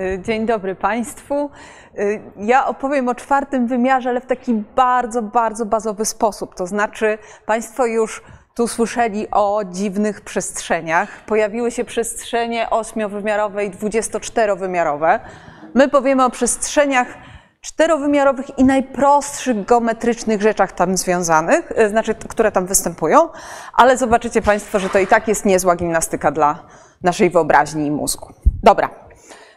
Y, Dzień dobry Państwu. Y, Ja opowiem o czwartym wymiarze, ale w taki bardzo, bardzo bazowy sposób. To znaczy, Państwo już tu słyszeli o dziwnych przestrzeniach. Pojawiły się przestrzenie ośmiowymiarowe i 24-wymiarowe. My powiemy o przestrzeniach czterowymiarowych i najprostszych geometrycznych rzeczach tam związanych, y, znaczy, które tam występują, ale zobaczycie Państwo, że to i tak jest niezła gimnastyka dla naszej wyobraźni i mózgu. Dobra.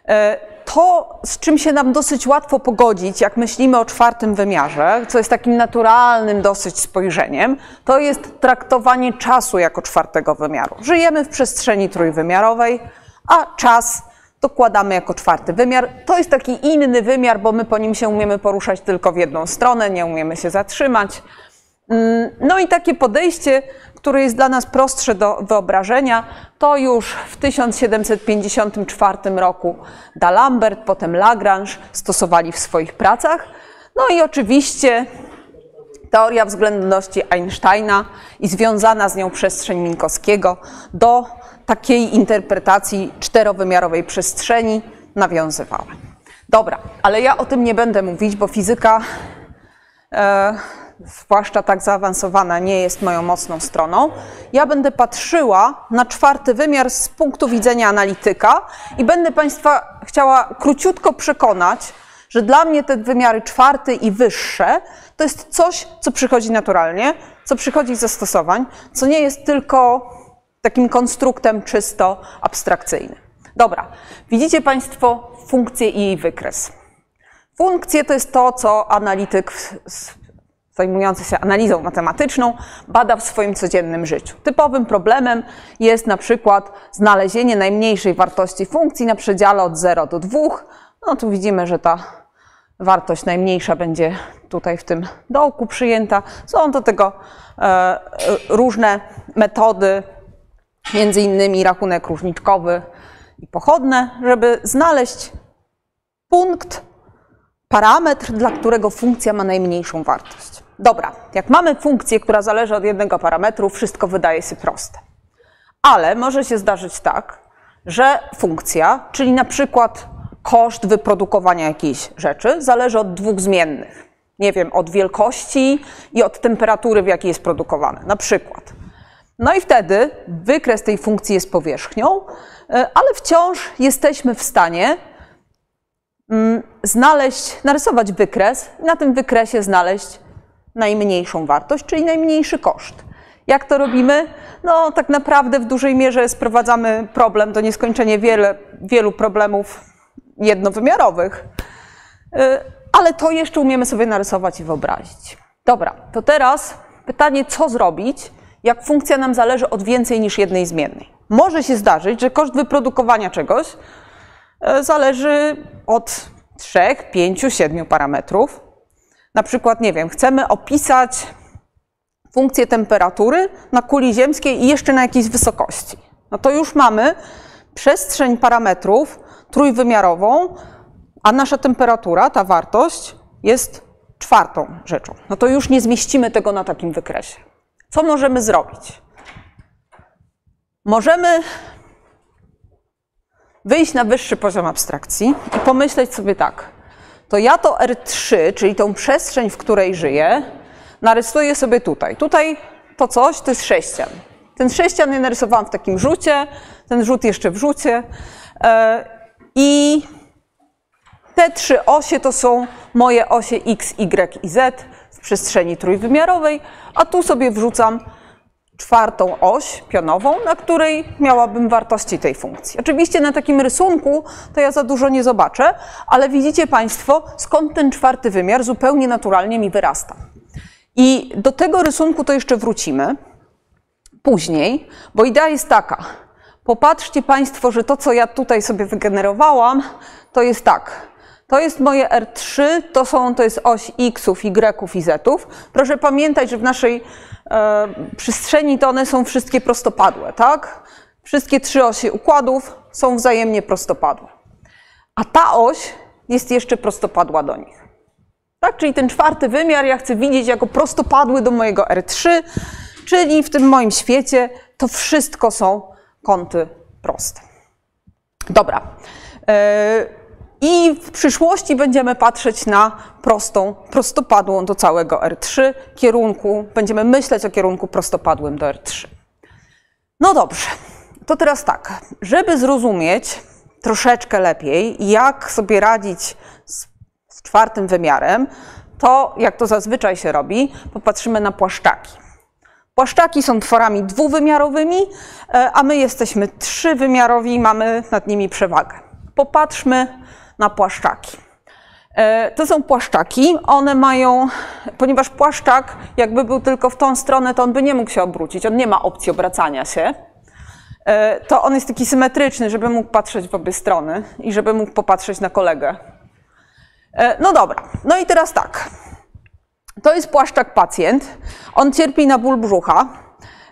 E, To, z czym się nam dosyć łatwo pogodzić, jak myślimy o czwartym wymiarze, co jest takim naturalnym dosyć spojrzeniem, to jest traktowanie czasu jako czwartego wymiaru. Żyjemy w przestrzeni trójwymiarowej, a czas dokładamy jako czwarty wymiar. To jest taki inny wymiar, bo my po nim się umiemy poruszać tylko w jedną stronę, nie umiemy się zatrzymać. Mm, No i takie podejście, które jest dla nas prostsze do wyobrażenia, to już w 1754 roku D'Alembert, potem Lagrange stosowali w swoich pracach. No i oczywiście teoria względności Einsteina i związana z nią przestrzeń Minkowskiego do takiej interpretacji czterowymiarowej przestrzeni nawiązywała. Dobra, ale ja o tym nie będę mówić, bo fizyka e, zwłaszcza tak zaawansowana, nie jest moją mocną stroną. Ja będę patrzyła na czwarty wymiar z punktu widzenia analityka i będę Państwa chciała króciutko przekonać, że dla mnie te wymiary czwarty i wyższe to jest coś, co przychodzi naturalnie, co przychodzi z zastosowań, co nie jest tylko takim konstruktem czysto abstrakcyjnym. Dobra, widzicie Państwo funkcję i jej wykres. Funkcje to jest to, co analityk zajmujący się analizą matematyczną bada w swoim codziennym życiu. Typowym problemem jest na przykład znalezienie najmniejszej wartości funkcji na przedziale od 0 do 2. No tu widzimy, że ta wartość najmniejsza będzie tutaj w tym dołku przyjęta. Są do tego e, e, różne metody, między innymi rachunek różniczkowy i pochodne, żeby znaleźć punkt, parametr, dla którego funkcja ma najmniejszą wartość. Dobra, jak mamy funkcję, która zależy od jednego parametru, wszystko wydaje się proste. Ale może się zdarzyć tak, że funkcja, czyli na przykład koszt wyprodukowania jakiejś rzeczy, zależy od dwóch zmiennych. Nie wiem, od wielkości i od temperatury, w jakiej jest produkowane, na przykład. No i wtedy wykres tej funkcji jest powierzchnią, e, ale wciąż jesteśmy w stanie znaleźć, narysować wykres i na tym wykresie znaleźć najmniejszą wartość, czyli najmniejszy koszt. Jak to robimy? No, tak naprawdę w dużej mierze sprowadzamy problem do nieskończenie wiele, wielu problemów jednowymiarowych, Y, ale to jeszcze umiemy sobie narysować i wyobrazić. Dobra, to teraz pytanie, co zrobić, jak funkcja nam zależy od więcej niż jednej zmiennej. Może się zdarzyć, że koszt wyprodukowania czegoś zależy od 3, 5, 7 parametrów. Na przykład, nie wiem, chcemy opisać funkcję temperatury na kuli ziemskiej i jeszcze na jakiejś wysokości. No to już mamy przestrzeń parametrów trójwymiarową, a nasza temperatura, ta wartość, jest czwartą rzeczą. No to już nie zmieścimy tego na takim wykresie. Co możemy zrobić? Możemy wyjść na wyższy poziom abstrakcji i pomyśleć sobie tak. To ja to R3, czyli tą przestrzeń, w której żyję, narysuję sobie tutaj. Tutaj to coś to jest sześcian. Ten sześcian ja narysowałam w takim rzucie, ten rzut jeszcze w rzucie. e, I te trzy osie to są moje osie X, Y i Z w przestrzeni trójwymiarowej, a tu sobie wrzucam czwartą oś pionową, na której miałabym wartości tej funkcji. Oczywiście na takim rysunku to ja za dużo nie zobaczę, ale widzicie Państwo, skąd ten czwarty wymiar zupełnie naturalnie mi wyrasta. I do tego rysunku to jeszcze wrócimy później, bo idea jest taka. Popatrzcie Państwo, że to, co ja tutaj sobie wygenerowałam, to jest tak. To jest moje R3, to, są, to jest oś Xów, Y i Zów. Proszę pamiętać, że w naszej przestrzeni to one są wszystkie prostopadłe, tak? Wszystkie trzy osie układów są wzajemnie prostopadłe. A ta oś jest jeszcze prostopadła do nich. Tak, czyli ten czwarty wymiar ja chcę widzieć jako prostopadły do mojego R3, czyli w tym moim świecie to wszystko są kąty proste. Dobra. I w przyszłości będziemy patrzeć na prostą, prostopadłą do całego R3 kierunku. Będziemy myśleć o kierunku prostopadłym do R3. No dobrze, to teraz tak, żeby zrozumieć troszeczkę lepiej, jak sobie radzić z, z czwartym wymiarem, to jak to zazwyczaj się robi, popatrzymy na płaszczaki. Płaszczaki są tworami dwuwymiarowymi, e, a my jesteśmy trzywymiarowi i mamy nad nimi przewagę. Popatrzmy na płaszczaki. E, to są płaszczaki, one mają, ponieważ płaszczak jakby był tylko w tą stronę, to on by nie mógł się obrócić, on nie ma opcji obracania się. E, to on jest taki symetryczny, żeby mógł patrzeć w obie strony i żeby mógł popatrzeć na kolegę. No dobra, no i teraz tak. To jest płaszczak pacjent. On cierpi na ból brzucha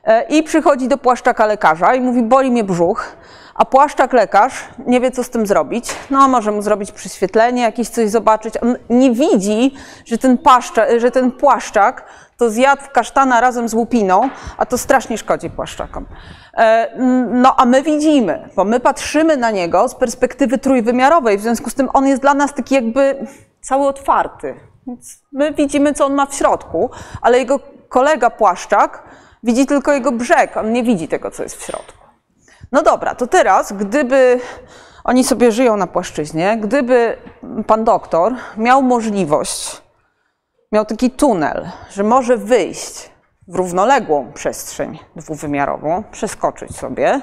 e, i przychodzi do płaszczaka lekarza i mówi: Boli mnie brzuch. A płaszczak lekarz nie wie, co z tym zrobić. No, może mu zrobić przyświetlenie, jakieś coś zobaczyć. On nie widzi, że ten, paszczak, że ten płaszczak to zjadł kasztana razem z łupiną, a to strasznie szkodzi płaszczakom. E, no, a my widzimy, bo my patrzymy na niego z perspektywy trójwymiarowej, w związku z tym on jest dla nas taki jakby cały otwarty. Więc my widzimy, co on ma w środku, ale jego kolega płaszczak widzi tylko jego brzeg, on nie widzi tego, co jest w środku. No dobra, to teraz, gdyby oni sobie żyją na płaszczyźnie, gdyby pan doktor miał możliwość, miał taki tunel, że może wyjść w równoległą przestrzeń dwuwymiarową, przeskoczyć sobie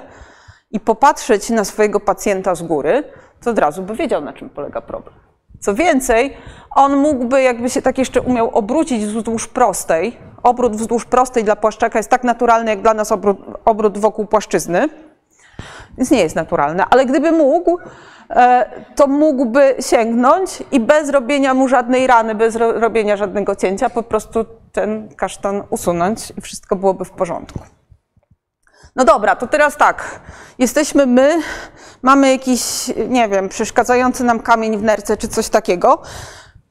i popatrzeć na swojego pacjenta z góry, to od razu by wiedział, na czym polega problem. Co więcej, on mógłby jakby się tak jeszcze umiał obrócić wzdłuż prostej. Obrót wzdłuż prostej dla płaszczaka jest tak naturalny, jak dla nas obrót, obrót wokół płaszczyzny. Więc nie jest naturalny, ale gdyby mógł, e, to mógłby sięgnąć i bez robienia mu żadnej rany, bez robienia żadnego cięcia, po prostu ten kasztan usunąć i wszystko byłoby w porządku. No dobra, to teraz tak. Jesteśmy my, mamy jakiś, nie wiem, przeszkadzający nam kamień w nerce czy coś takiego.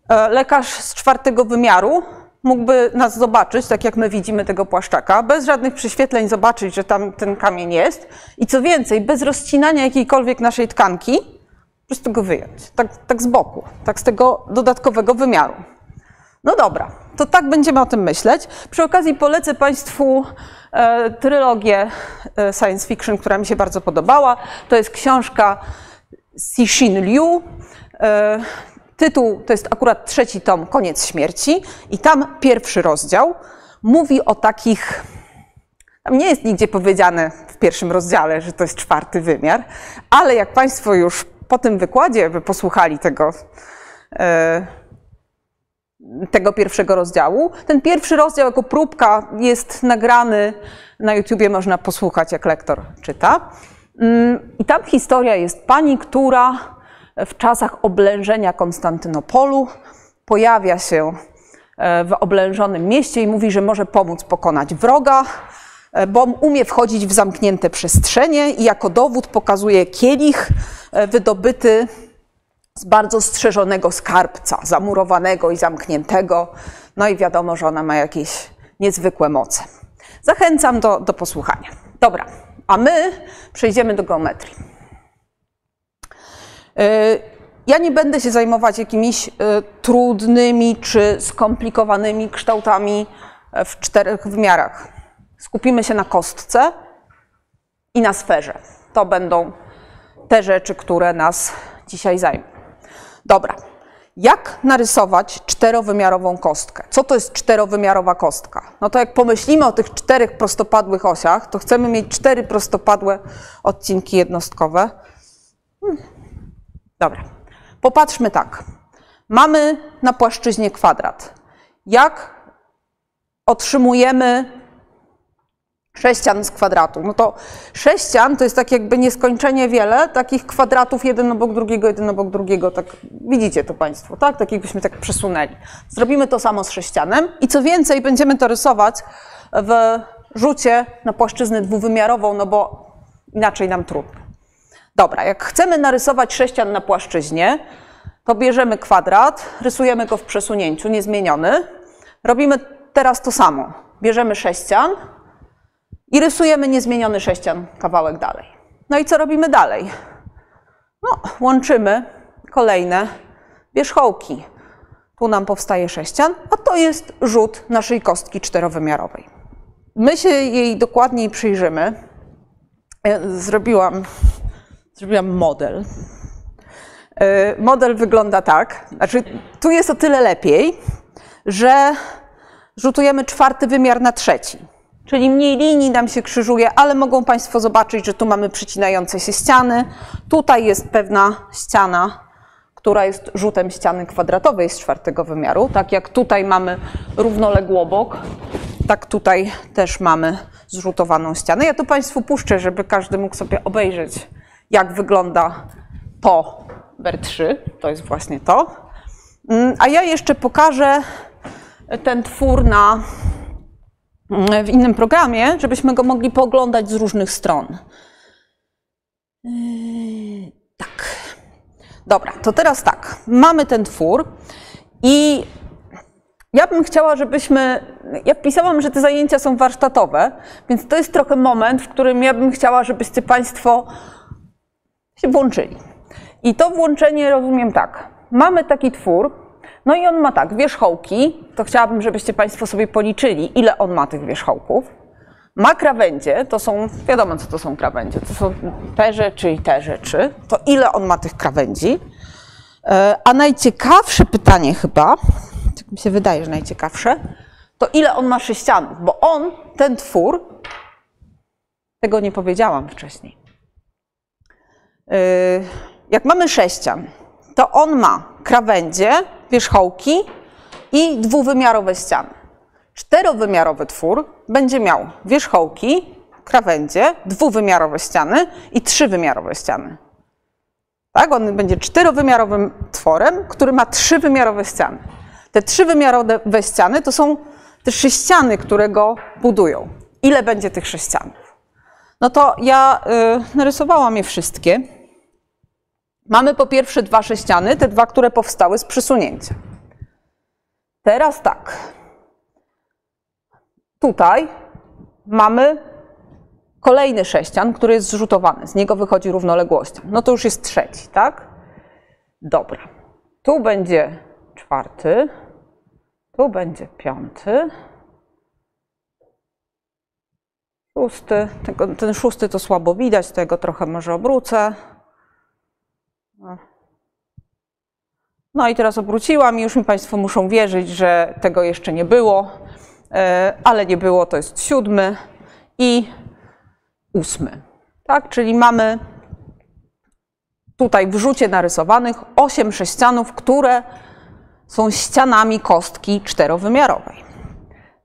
E, lekarz z czwartego wymiaru mógłby nas zobaczyć, tak jak my widzimy tego płaszczaka, bez żadnych przyświetleń zobaczyć, że tam ten kamień jest i co więcej, bez rozcinania jakiejkolwiek naszej tkanki, po prostu go wyjąć, tak, tak z boku, tak z tego dodatkowego wymiaru. No dobra, to tak będziemy o tym myśleć. Przy okazji polecę Państwu e, trylogię e, science fiction, która mi się bardzo podobała. To jest książka Cixin Liu. E, tytuł to jest akurat trzeci tom, Koniec śmierci. I tam pierwszy rozdział mówi o takich. Tam nie jest nigdzie powiedziane w pierwszym rozdziale, że to jest czwarty wymiar, ale jak Państwo już po tym wykładzie by posłuchali tego tego pierwszego rozdziału. Ten pierwszy rozdział jako próbka jest nagrany na YouTubie, można posłuchać, jak lektor czyta. Mm, I tam historia jest pani, która w czasach oblężenia Konstantynopolu pojawia się e, w oblężonym mieście i mówi, że może pomóc pokonać wroga, e, bo umie wchodzić w zamknięte przestrzenie i jako dowód pokazuje kielich e, wydobyty z bardzo strzeżonego skarbca, zamurowanego i zamkniętego. No i wiadomo, że ona ma jakieś niezwykłe moce. Zachęcam do, do posłuchania. Dobra, a my przejdziemy do geometrii. Y, ja nie będę się zajmować jakimiś y, trudnymi czy skomplikowanymi kształtami y, w czterech wymiarach. Skupimy się na kostce i na sferze. To będą te rzeczy, które nas dzisiaj zajmą. Dobra. Jak narysować czterowymiarową kostkę? Co to jest czterowymiarowa kostka? No to jak pomyślimy o tych czterech prostopadłych osiach, to chcemy mieć cztery prostopadłe odcinki jednostkowe. Hmm. Dobra. Popatrzmy tak. Mamy na płaszczyźnie kwadrat. Jak otrzymujemy sześcian z kwadratu. No to sześcian to jest tak jakby nieskończenie wiele takich kwadratów jeden obok drugiego, jeden obok drugiego. Tak widzicie to Państwo, tak? Tak jakbyśmy tak przesunęli. Zrobimy to samo z sześcianem i co więcej, będziemy to rysować w rzucie na płaszczyznę dwuwymiarową, no bo inaczej nam trudno. Dobra, jak chcemy narysować sześcian na płaszczyźnie, to bierzemy kwadrat, rysujemy go w przesunięciu, niezmieniony. Robimy teraz to samo. Bierzemy sześcian, i rysujemy niezmieniony sześcian kawałek dalej. No i co robimy dalej? No, łączymy kolejne wierzchołki. Tu nam powstaje sześcian, a to jest rzut naszej kostki czterowymiarowej. My się jej dokładniej przyjrzymy. Zrobiłam, zrobiłam model. E, model wygląda tak, znaczy tu jest o tyle lepiej, że rzutujemy czwarty wymiar na trzeci. Czyli mniej linii nam się krzyżuje, ale mogą Państwo zobaczyć, że tu mamy przycinające się ściany. Tutaj jest pewna ściana, która jest rzutem ściany kwadratowej z czwartego wymiaru. Tak jak tutaj mamy równoległobok, tak tutaj też mamy zrzutowaną ścianę. Ja to Państwu puszczę, żeby każdy mógł sobie obejrzeć, jak wygląda to BER3. To jest właśnie to. Mm, a ja jeszcze pokażę ten twór na, w innym programie, żebyśmy go mogli pooglądać z różnych stron. Yy, tak. Dobra, to teraz tak. Mamy ten twór i ja bym chciała, żebyśmy. Ja pisałam, że te zajęcia są warsztatowe, więc to jest trochę moment, w którym ja bym chciała, żebyście Państwo się włączyli. I to włączenie rozumiem tak. Mamy taki twór, no i on ma tak, wierzchołki, to chciałabym, żebyście Państwo sobie policzyli, ile on ma tych wierzchołków. Ma krawędzie, to są, wiadomo co to są krawędzie, to są te rzeczy i te rzeczy, to ile on ma tych krawędzi. E, a najciekawsze pytanie chyba, tak mi się wydaje, że najciekawsze, to ile on ma sześcianów, bo on, ten twór, tego nie powiedziałam wcześniej. E, jak mamy sześcian, to on ma krawędzie, wierzchołki i dwuwymiarowe ściany. Czterowymiarowy twór będzie miał wierzchołki, krawędzie, dwuwymiarowe ściany i trzywymiarowe ściany. Tak, on będzie czterowymiarowym tworem, który ma trzywymiarowe ściany. Te trzywymiarowe ściany to są te sześciany, które go budują. Ile będzie tych sześcianów? No to ja y, narysowałam je wszystkie. Mamy po pierwsze dwa sześciany, te dwa, które powstały z przesunięcia. Teraz tak. Tutaj mamy kolejny sześcian, który jest zrzutowany. Z niego wychodzi równoległością. No to już jest trzeci, tak? Dobra. Tu będzie czwarty. Tu będzie piąty. Szósty. Tego, ten szósty to słabo widać, tego trochę może obrócę. No i teraz obróciłam i już mi Państwo muszą wierzyć, że tego jeszcze nie było, e, ale nie było, to jest siódmy i ósmy. Tak, czyli mamy tutaj w rzucie narysowanych osiem sześcianów, które są ścianami kostki czterowymiarowej.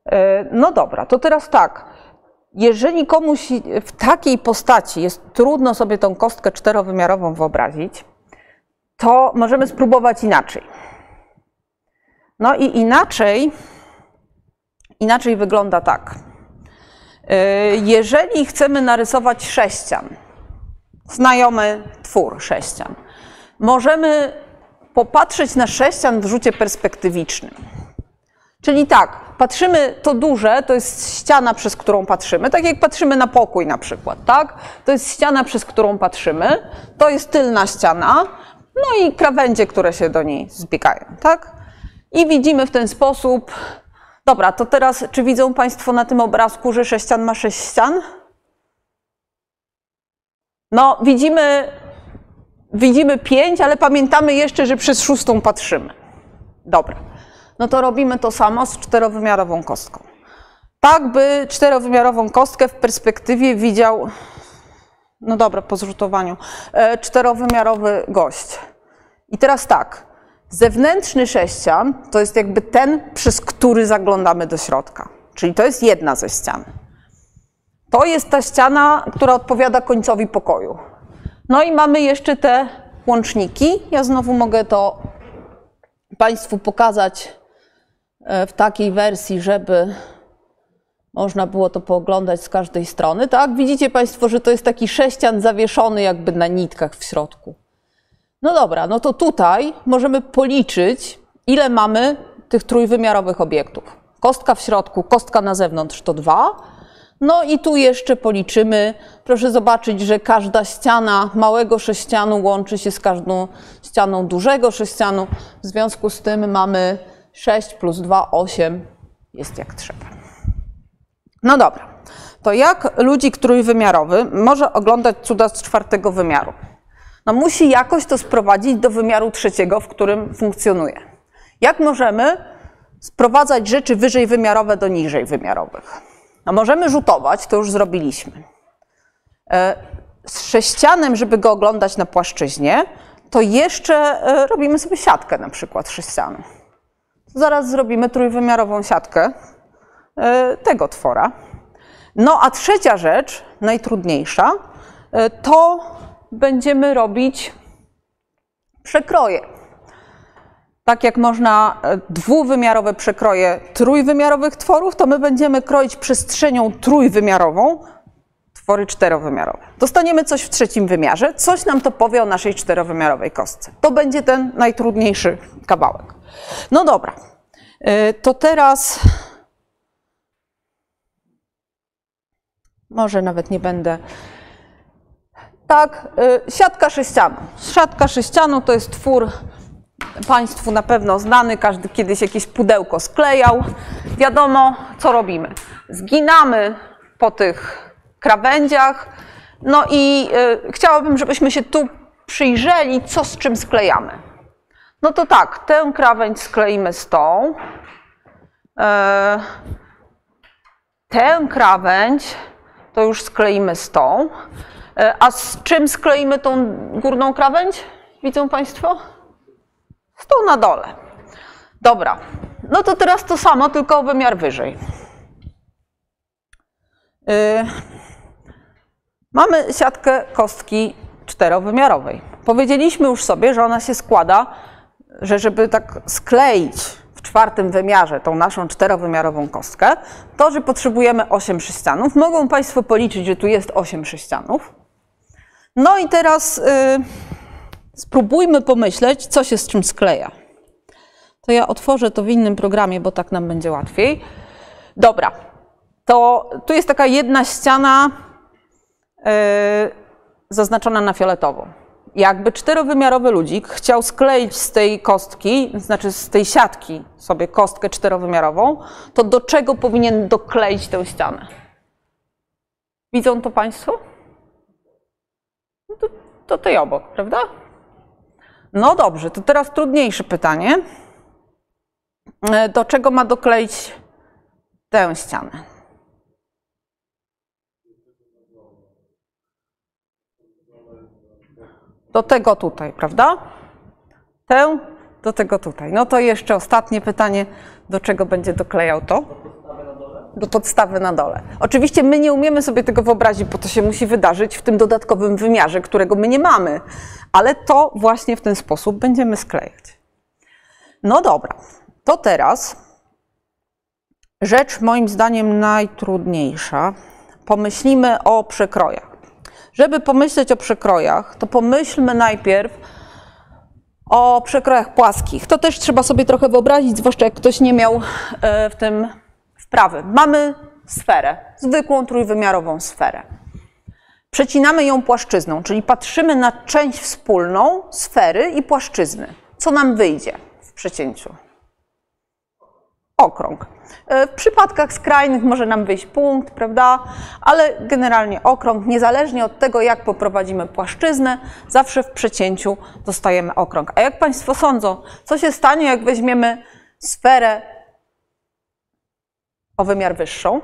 E, no dobra, to teraz tak. Jeżeli komuś w takiej postaci jest trudno sobie tą kostkę czterowymiarową wyobrazić, to możemy spróbować inaczej. No i inaczej, inaczej wygląda tak. Y, jeżeli chcemy narysować sześcian, znajomy twór sześcian, możemy popatrzeć na sześcian w rzucie perspektywicznym. Czyli tak, patrzymy, to duże to jest ściana, przez którą patrzymy, tak jak patrzymy na pokój na przykład, tak? To jest ściana, przez którą patrzymy, to jest tylna ściana, no i krawędzie, które się do niej zbiegają, tak? I widzimy w ten sposób, dobra, to teraz czy widzą Państwo na tym obrazku, że sześcian ma sześć ścian? No, widzimy, widzimy pięć, ale pamiętamy jeszcze, że przez szóstą patrzymy. Dobra, no to robimy to samo z czterowymiarową kostką. Tak by czterowymiarową kostkę w perspektywie widział no dobra, po zrzutowaniu, e, czterowymiarowy gość. I teraz tak, zewnętrzny sześcian to jest jakby ten, przez który zaglądamy do środka. Czyli to jest jedna ze ścian. To jest ta ściana, która odpowiada końcowi pokoju. No i mamy jeszcze te łączniki. Ja znowu mogę to Państwu pokazać w takiej wersji, żeby można było to pooglądać z każdej strony. Tak, widzicie Państwo, że to jest taki sześcian zawieszony jakby na nitkach w środku. No dobra, no to tutaj możemy policzyć, ile mamy tych trójwymiarowych obiektów. Kostka w środku, kostka na zewnątrz to dwa. No i tu jeszcze policzymy. Proszę zobaczyć, że każda ściana małego sześcianu łączy się z każdą ścianą dużego sześcianu. W związku z tym mamy 6 plus 2, 8. Jest jak trzeba. No dobra. To jak ludzik trójwymiarowy może oglądać cuda z czwartego wymiaru? No musi jakoś to sprowadzić do wymiaru trzeciego, w którym funkcjonuje. Jak możemy sprowadzać rzeczy wyżej wymiarowe do niżej wymiarowych? No możemy rzutować, to już zrobiliśmy. E, z sześcianem, żeby go oglądać na płaszczyźnie, to jeszcze e, robimy sobie siatkę na przykład sześcianu. Zaraz zrobimy trójwymiarową siatkę e, tego twora. No a trzecia rzecz, najtrudniejsza, to będziemy robić przekroje. Tak jak można e, dwuwymiarowe przekroje trójwymiarowych tworów, to my będziemy kroić przestrzenią trójwymiarową twory czterowymiarowe. Dostaniemy coś w trzecim wymiarze, coś nam to powie o naszej czterowymiarowej kostce. To będzie ten najtrudniejszy kawałek. No dobra, e, to teraz może nawet nie będę tak, y, siatka sześcianu. Siatka sześcianu to jest twór Państwu na pewno znany, każdy kiedyś jakieś pudełko sklejał. Wiadomo, co robimy. Zginamy po tych krawędziach. No i y, chciałabym, żebyśmy się tu przyjrzeli, co z czym sklejamy. No to tak, tę krawędź skleimy z tą. E, tę krawędź to już skleimy z tą. E, a z czym skleimy tą górną krawędź? Widzą Państwo? Z tą na dole. Dobra. No to teraz to samo, tylko wymiar wyżej. Yy, mamy siatkę kostki czterowymiarowej. Powiedzieliśmy już sobie, że ona się składa, że żeby tak skleić w czwartym wymiarze tą naszą czterowymiarową kostkę, to, że potrzebujemy 8 sześcianów. Mogą Państwo policzyć, że tu jest 8 sześcianów. No i teraz y, spróbujmy pomyśleć, co się z czym skleja. To ja otworzę to w innym programie, bo tak nam będzie łatwiej. Dobra, to tu jest taka jedna ściana y, zaznaczona na fioletowo. Jakby czterowymiarowy ludzik chciał skleić z tej kostki, znaczy z tej siatki sobie kostkę czterowymiarową, to do czego powinien dokleić tę ścianę? Widzą to Państwo? No to, to tej obok, prawda? No dobrze, to teraz trudniejsze pytanie. E, do czego ma dokleić tę ścianę? Do tego tutaj, prawda? Tę do tego tutaj. No to jeszcze ostatnie pytanie, do czego będzie doklejał to? do podstawy na dole. Oczywiście my nie umiemy sobie tego wyobrazić, bo to się musi wydarzyć w tym dodatkowym wymiarze, którego my nie mamy, ale to właśnie w ten sposób będziemy sklejać. No dobra, to teraz rzecz moim zdaniem najtrudniejsza. Pomyślimy o przekrojach. Żeby pomyśleć o przekrojach, to pomyślmy najpierw o przekrojach płaskich. To też trzeba sobie trochę wyobrazić, zwłaszcza jak ktoś nie miał e, w tym wprawy. Mamy sferę, zwykłą trójwymiarową sferę. Przecinamy ją płaszczyzną, czyli patrzymy na część wspólną sfery i płaszczyzny. Co nam wyjdzie w przecięciu? Okrąg. E, w przypadkach skrajnych może nam wyjść punkt, prawda? Ale generalnie okrąg, niezależnie od tego, jak poprowadzimy płaszczyznę, zawsze w przecięciu dostajemy okrąg. A jak Państwo sądzą, co się stanie, jak weźmiemy sferę o wymiar wyższą,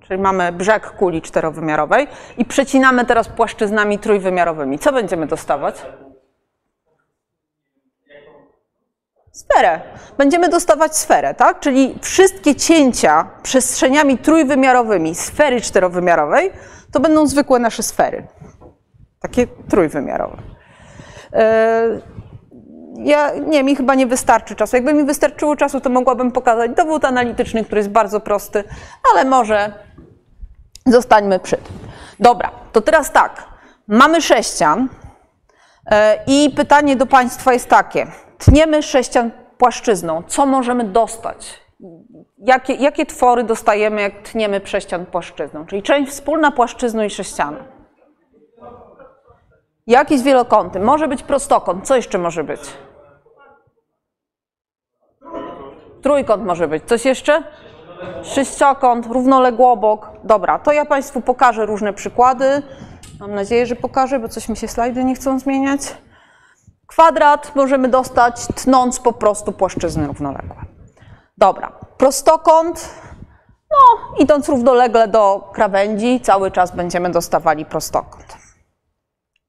czyli mamy brzeg kuli czterowymiarowej i przecinamy teraz płaszczyznami trójwymiarowymi. Co będziemy dostawać? Sferę. Będziemy dostawać sferę, tak? Czyli wszystkie cięcia przestrzeniami trójwymiarowymi sfery czterowymiarowej to będą zwykłe nasze sfery. Takie trójwymiarowe. E, ja nie, mi chyba nie wystarczy czasu. Jakby mi wystarczyło czasu, to mogłabym pokazać dowód analityczny, który jest bardzo prosty, ale może zostańmy przy tym. Dobra, to teraz tak. Mamy sześcian e, i pytanie do Państwa jest takie. Tniemy sześcian płaszczyzną. Co możemy dostać? jakie, jakie twory dostajemy, jak tniemy prześcian płaszczyzną, czyli część wspólna płaszczyzną i sześcianu. Jakiś wielokąty, może być prostokąt, co jeszcze może być? Trójkąt może być, coś jeszcze? Sześciokąt, równoległobok. Dobra, to ja Państwu pokażę różne przykłady. Mam nadzieję, że pokażę, bo coś mi się slajdy nie chcą zmieniać. Kwadrat możemy dostać tnąc po prostu płaszczyzny równoległe. Dobra, prostokąt, no idąc równolegle do krawędzi, cały czas będziemy dostawali prostokąt.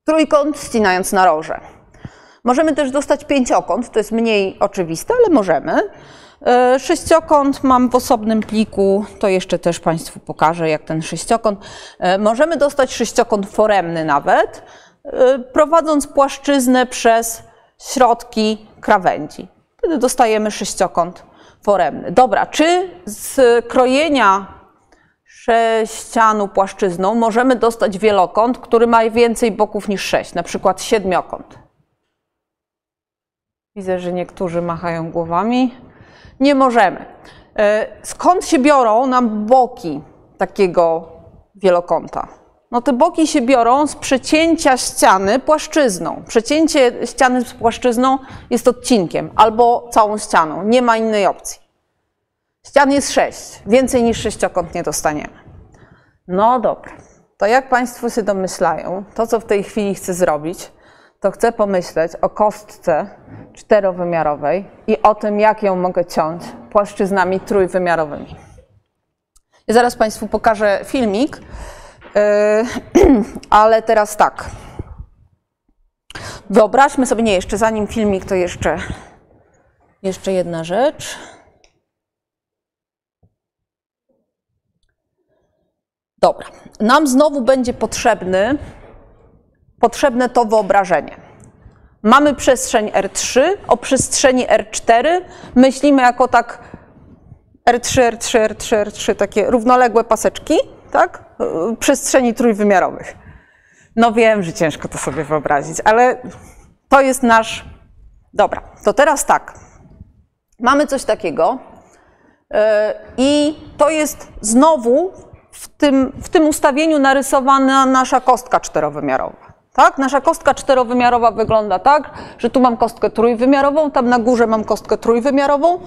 Trójkąt ścinając naroże. Możemy też dostać pięciokąt, to jest mniej oczywiste, ale możemy. E, sześciokąt mam w osobnym pliku, to jeszcze też Państwu pokażę, jak ten sześciokąt. E, możemy dostać sześciokąt foremny nawet, prowadząc płaszczyznę przez środki krawędzi. Wtedy dostajemy sześciokąt foremny. Dobra, czy z krojenia sześcianu płaszczyzną możemy dostać wielokąt, który ma więcej boków niż sześć, na przykład siedmiokąt? Widzę, że niektórzy machają głowami. Nie możemy. E, skąd się biorą nam boki takiego wielokąta? No te boki się biorą z przecięcia ściany płaszczyzną. Przecięcie ściany z płaszczyzną jest odcinkiem albo całą ścianą. Nie ma innej opcji. Ścian jest sześć. Więcej niż sześciokąt nie dostaniemy. No dobra. To jak Państwo się domyślają, to co w tej chwili chcę zrobić, to chcę pomyśleć o kostce czterowymiarowej i o tym, jak ją mogę ciąć płaszczyznami trójwymiarowymi. I zaraz Państwu pokażę filmik, ale teraz tak. Wyobraźmy sobie, nie, jeszcze zanim filmik, to jeszcze, jeszcze jedna rzecz. Dobra, nam znowu będzie potrzebny potrzebne to wyobrażenie. Mamy przestrzeń R3, o przestrzeni R4 myślimy jako tak R3, R3, R3, R3, takie równoległe paseczki, tak? Przestrzeni trójwymiarowych. No wiem, że ciężko to sobie wyobrazić, ale to jest nasz... Dobra, to teraz tak. Mamy coś takiego yy, i to jest znowu w tym, w tym ustawieniu narysowana nasza kostka czterowymiarowa. Tak? Nasza kostka czterowymiarowa wygląda tak, że tu mam kostkę trójwymiarową, tam na górze mam kostkę trójwymiarową.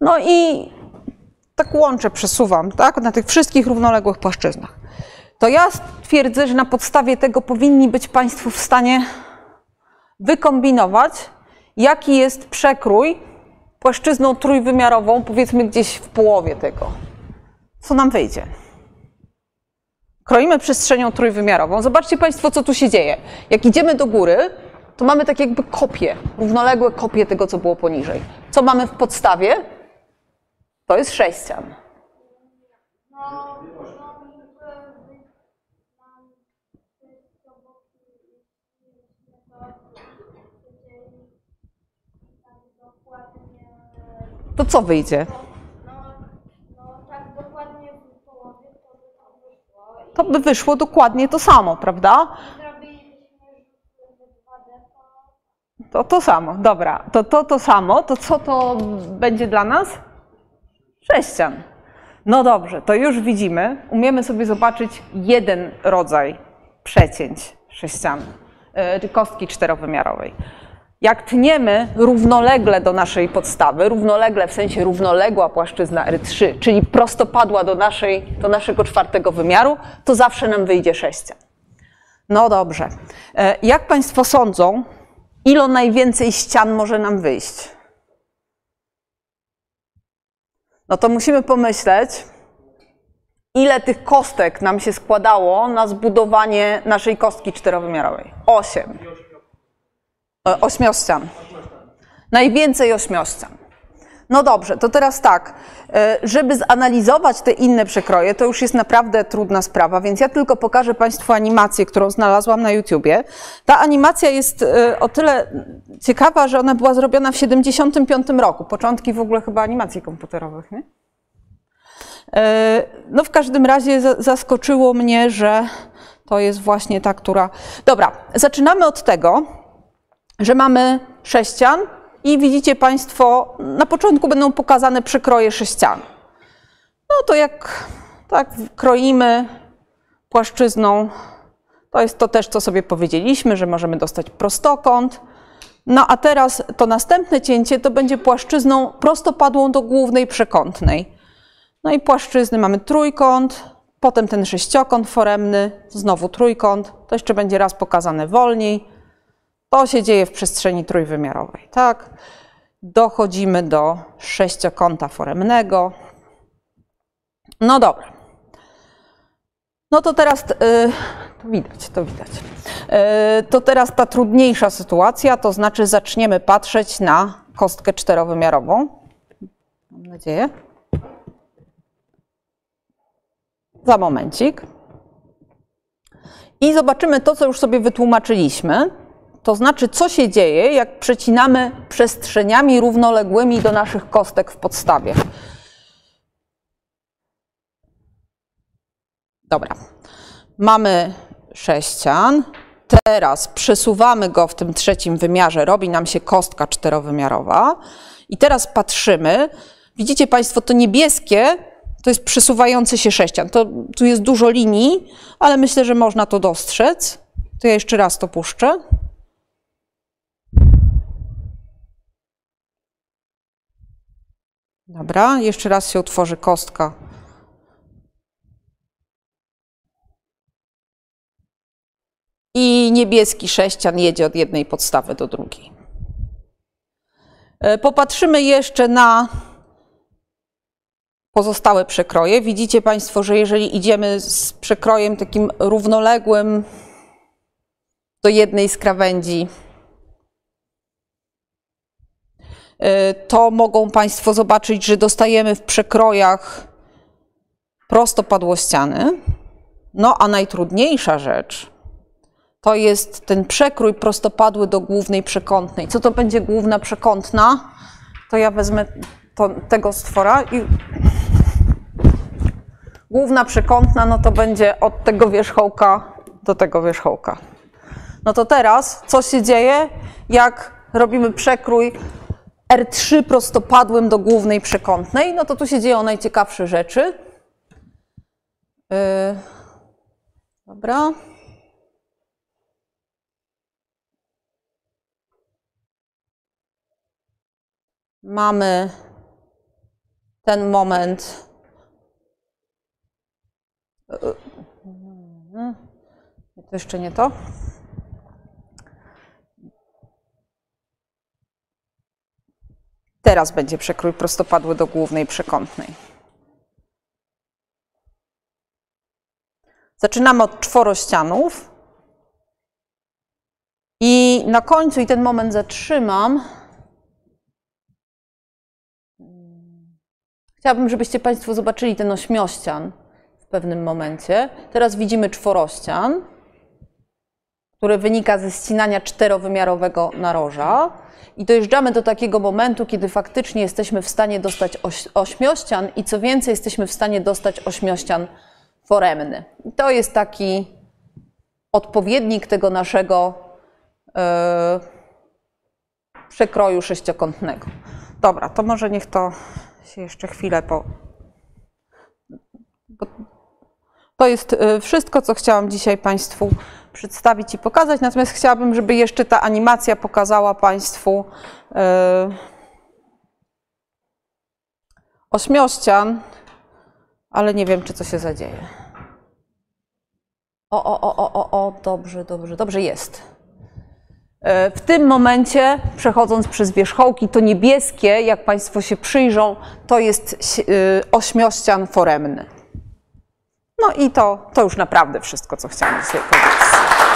No i tak łączę, przesuwam, tak? Na tych wszystkich równoległych płaszczyznach. To ja twierdzę, że na podstawie tego powinni być Państwo w stanie wykombinować, jaki jest przekrój płaszczyzną trójwymiarową, powiedzmy gdzieś w połowie tego. Co nam wyjdzie? kroimy przestrzenią trójwymiarową. Zobaczcie Państwo, co tu się dzieje. Jak idziemy do góry, to mamy tak jakby kopie, równoległe kopie tego, co było poniżej. Co mamy w podstawie? To jest sześcian. To co wyjdzie? to by wyszło dokładnie to samo, prawda? To to samo, dobra. To to to samo, to co to będzie dla nas? Sześcian. No dobrze, to już widzimy, umiemy sobie zobaczyć jeden rodzaj przecięć sześcian, czy kostki czterowymiarowej. Jak tniemy równolegle do naszej podstawy, równolegle w sensie równoległa płaszczyzna R3, czyli prostopadła do, naszej, do naszego czwartego wymiaru, to zawsze nam wyjdzie sześcian. No dobrze. E, jak Państwo sądzą, ilo najwięcej ścian może nam wyjść? No to musimy pomyśleć, ile tych kostek nam się składało na zbudowanie naszej kostki czterowymiarowej. Osiem. E, ośmiościan. Najwięcej ośmiościan. No dobrze, to teraz tak, e, żeby zanalizować te inne przekroje, to już jest naprawdę trudna sprawa, więc ja tylko pokażę Państwu animację, którą znalazłam na YouTubie. Ta animacja jest e, o tyle ciekawa, że ona była zrobiona w 75 roku, początki w ogóle chyba animacji komputerowych, nie? No w każdym razie zaskoczyło mnie, że to jest właśnie ta, która... Dobra, zaczynamy od tego, że mamy sześcian i widzicie Państwo, na początku będą pokazane przekroje sześcian. No to jak tak kroimy płaszczyzną, to jest to też, co sobie powiedzieliśmy, że możemy dostać prostokąt. No a teraz to następne cięcie to będzie płaszczyzną prostopadłą do głównej przekątnej. No i płaszczyzny mamy trójkąt, potem ten sześciokąt foremny, znowu trójkąt. To jeszcze będzie raz pokazane wolniej. To się dzieje w przestrzeni trójwymiarowej, tak? Dochodzimy do sześciokąta foremnego. No dobra. No to teraz, yy, to widać, to widać. Yy, to teraz ta trudniejsza sytuacja, to znaczy zaczniemy patrzeć na kostkę czterowymiarową. Mam nadzieję. Za momencik. I zobaczymy to, co już sobie wytłumaczyliśmy. To znaczy, co się dzieje, jak przecinamy przestrzeniami równoległymi do naszych kostek w podstawie. Dobra. Mamy sześcian. Teraz przesuwamy go w tym trzecim wymiarze, robi nam się kostka czterowymiarowa. I teraz patrzymy. Widzicie Państwo, to niebieskie to jest przesuwający się sześcian. To, tu jest dużo linii, ale myślę, że można to dostrzec. To ja jeszcze raz to puszczę. Dobra, jeszcze raz się utworzy kostka. I niebieski sześcian jedzie od jednej podstawy do drugiej. E, popatrzymy jeszcze na pozostałe przekroje. Widzicie Państwo, że jeżeli idziemy z przekrojem takim równoległym do jednej z krawędzi, y, to mogą Państwo zobaczyć, że dostajemy w przekrojach prostopadłościany. No a najtrudniejsza rzecz to jest ten przekrój prostopadły do głównej przekątnej. Co to będzie główna przekątna? To ja wezmę to, tego stwora i Główna przekątna, no to będzie od tego wierzchołka do tego wierzchołka. No to teraz, co się dzieje, jak robimy przekrój R3 prostopadłym do głównej przekątnej, no to tu się dzieją najciekawsze rzeczy. Yy, dobra. Mamy ten moment to jeszcze nie to. Teraz będzie przekrój prostopadły do głównej przekątnej. Zaczynamy od czworościanów. I na końcu, i ten moment zatrzymam, chciałabym, żebyście Państwo zobaczyli ten ośmiościan w pewnym momencie. Teraz widzimy czworościan, który wynika ze ścinania czterowymiarowego naroża. I dojeżdżamy do takiego momentu, kiedy faktycznie jesteśmy w stanie dostać oś, ośmiościan i co więcej, jesteśmy w stanie dostać ośmiościan foremny. I to jest taki odpowiednik tego naszego yy, przekroju sześciokątnego. Dobra, to może niech to się jeszcze chwilę po, to jest y, wszystko, co chciałam dzisiaj Państwu przedstawić i pokazać. Natomiast chciałabym, żeby jeszcze ta animacja pokazała Państwu y, ośmiościan, ale nie wiem, czy co się zadzieje. O, o, o, o, o, o, dobrze, dobrze, dobrze jest. Y, w tym momencie, przechodząc przez wierzchołki, to niebieskie, jak Państwo się przyjrzą, to jest ośmiościan foremny. No i to, to już naprawdę wszystko, co chciałam dzisiaj powiedzieć.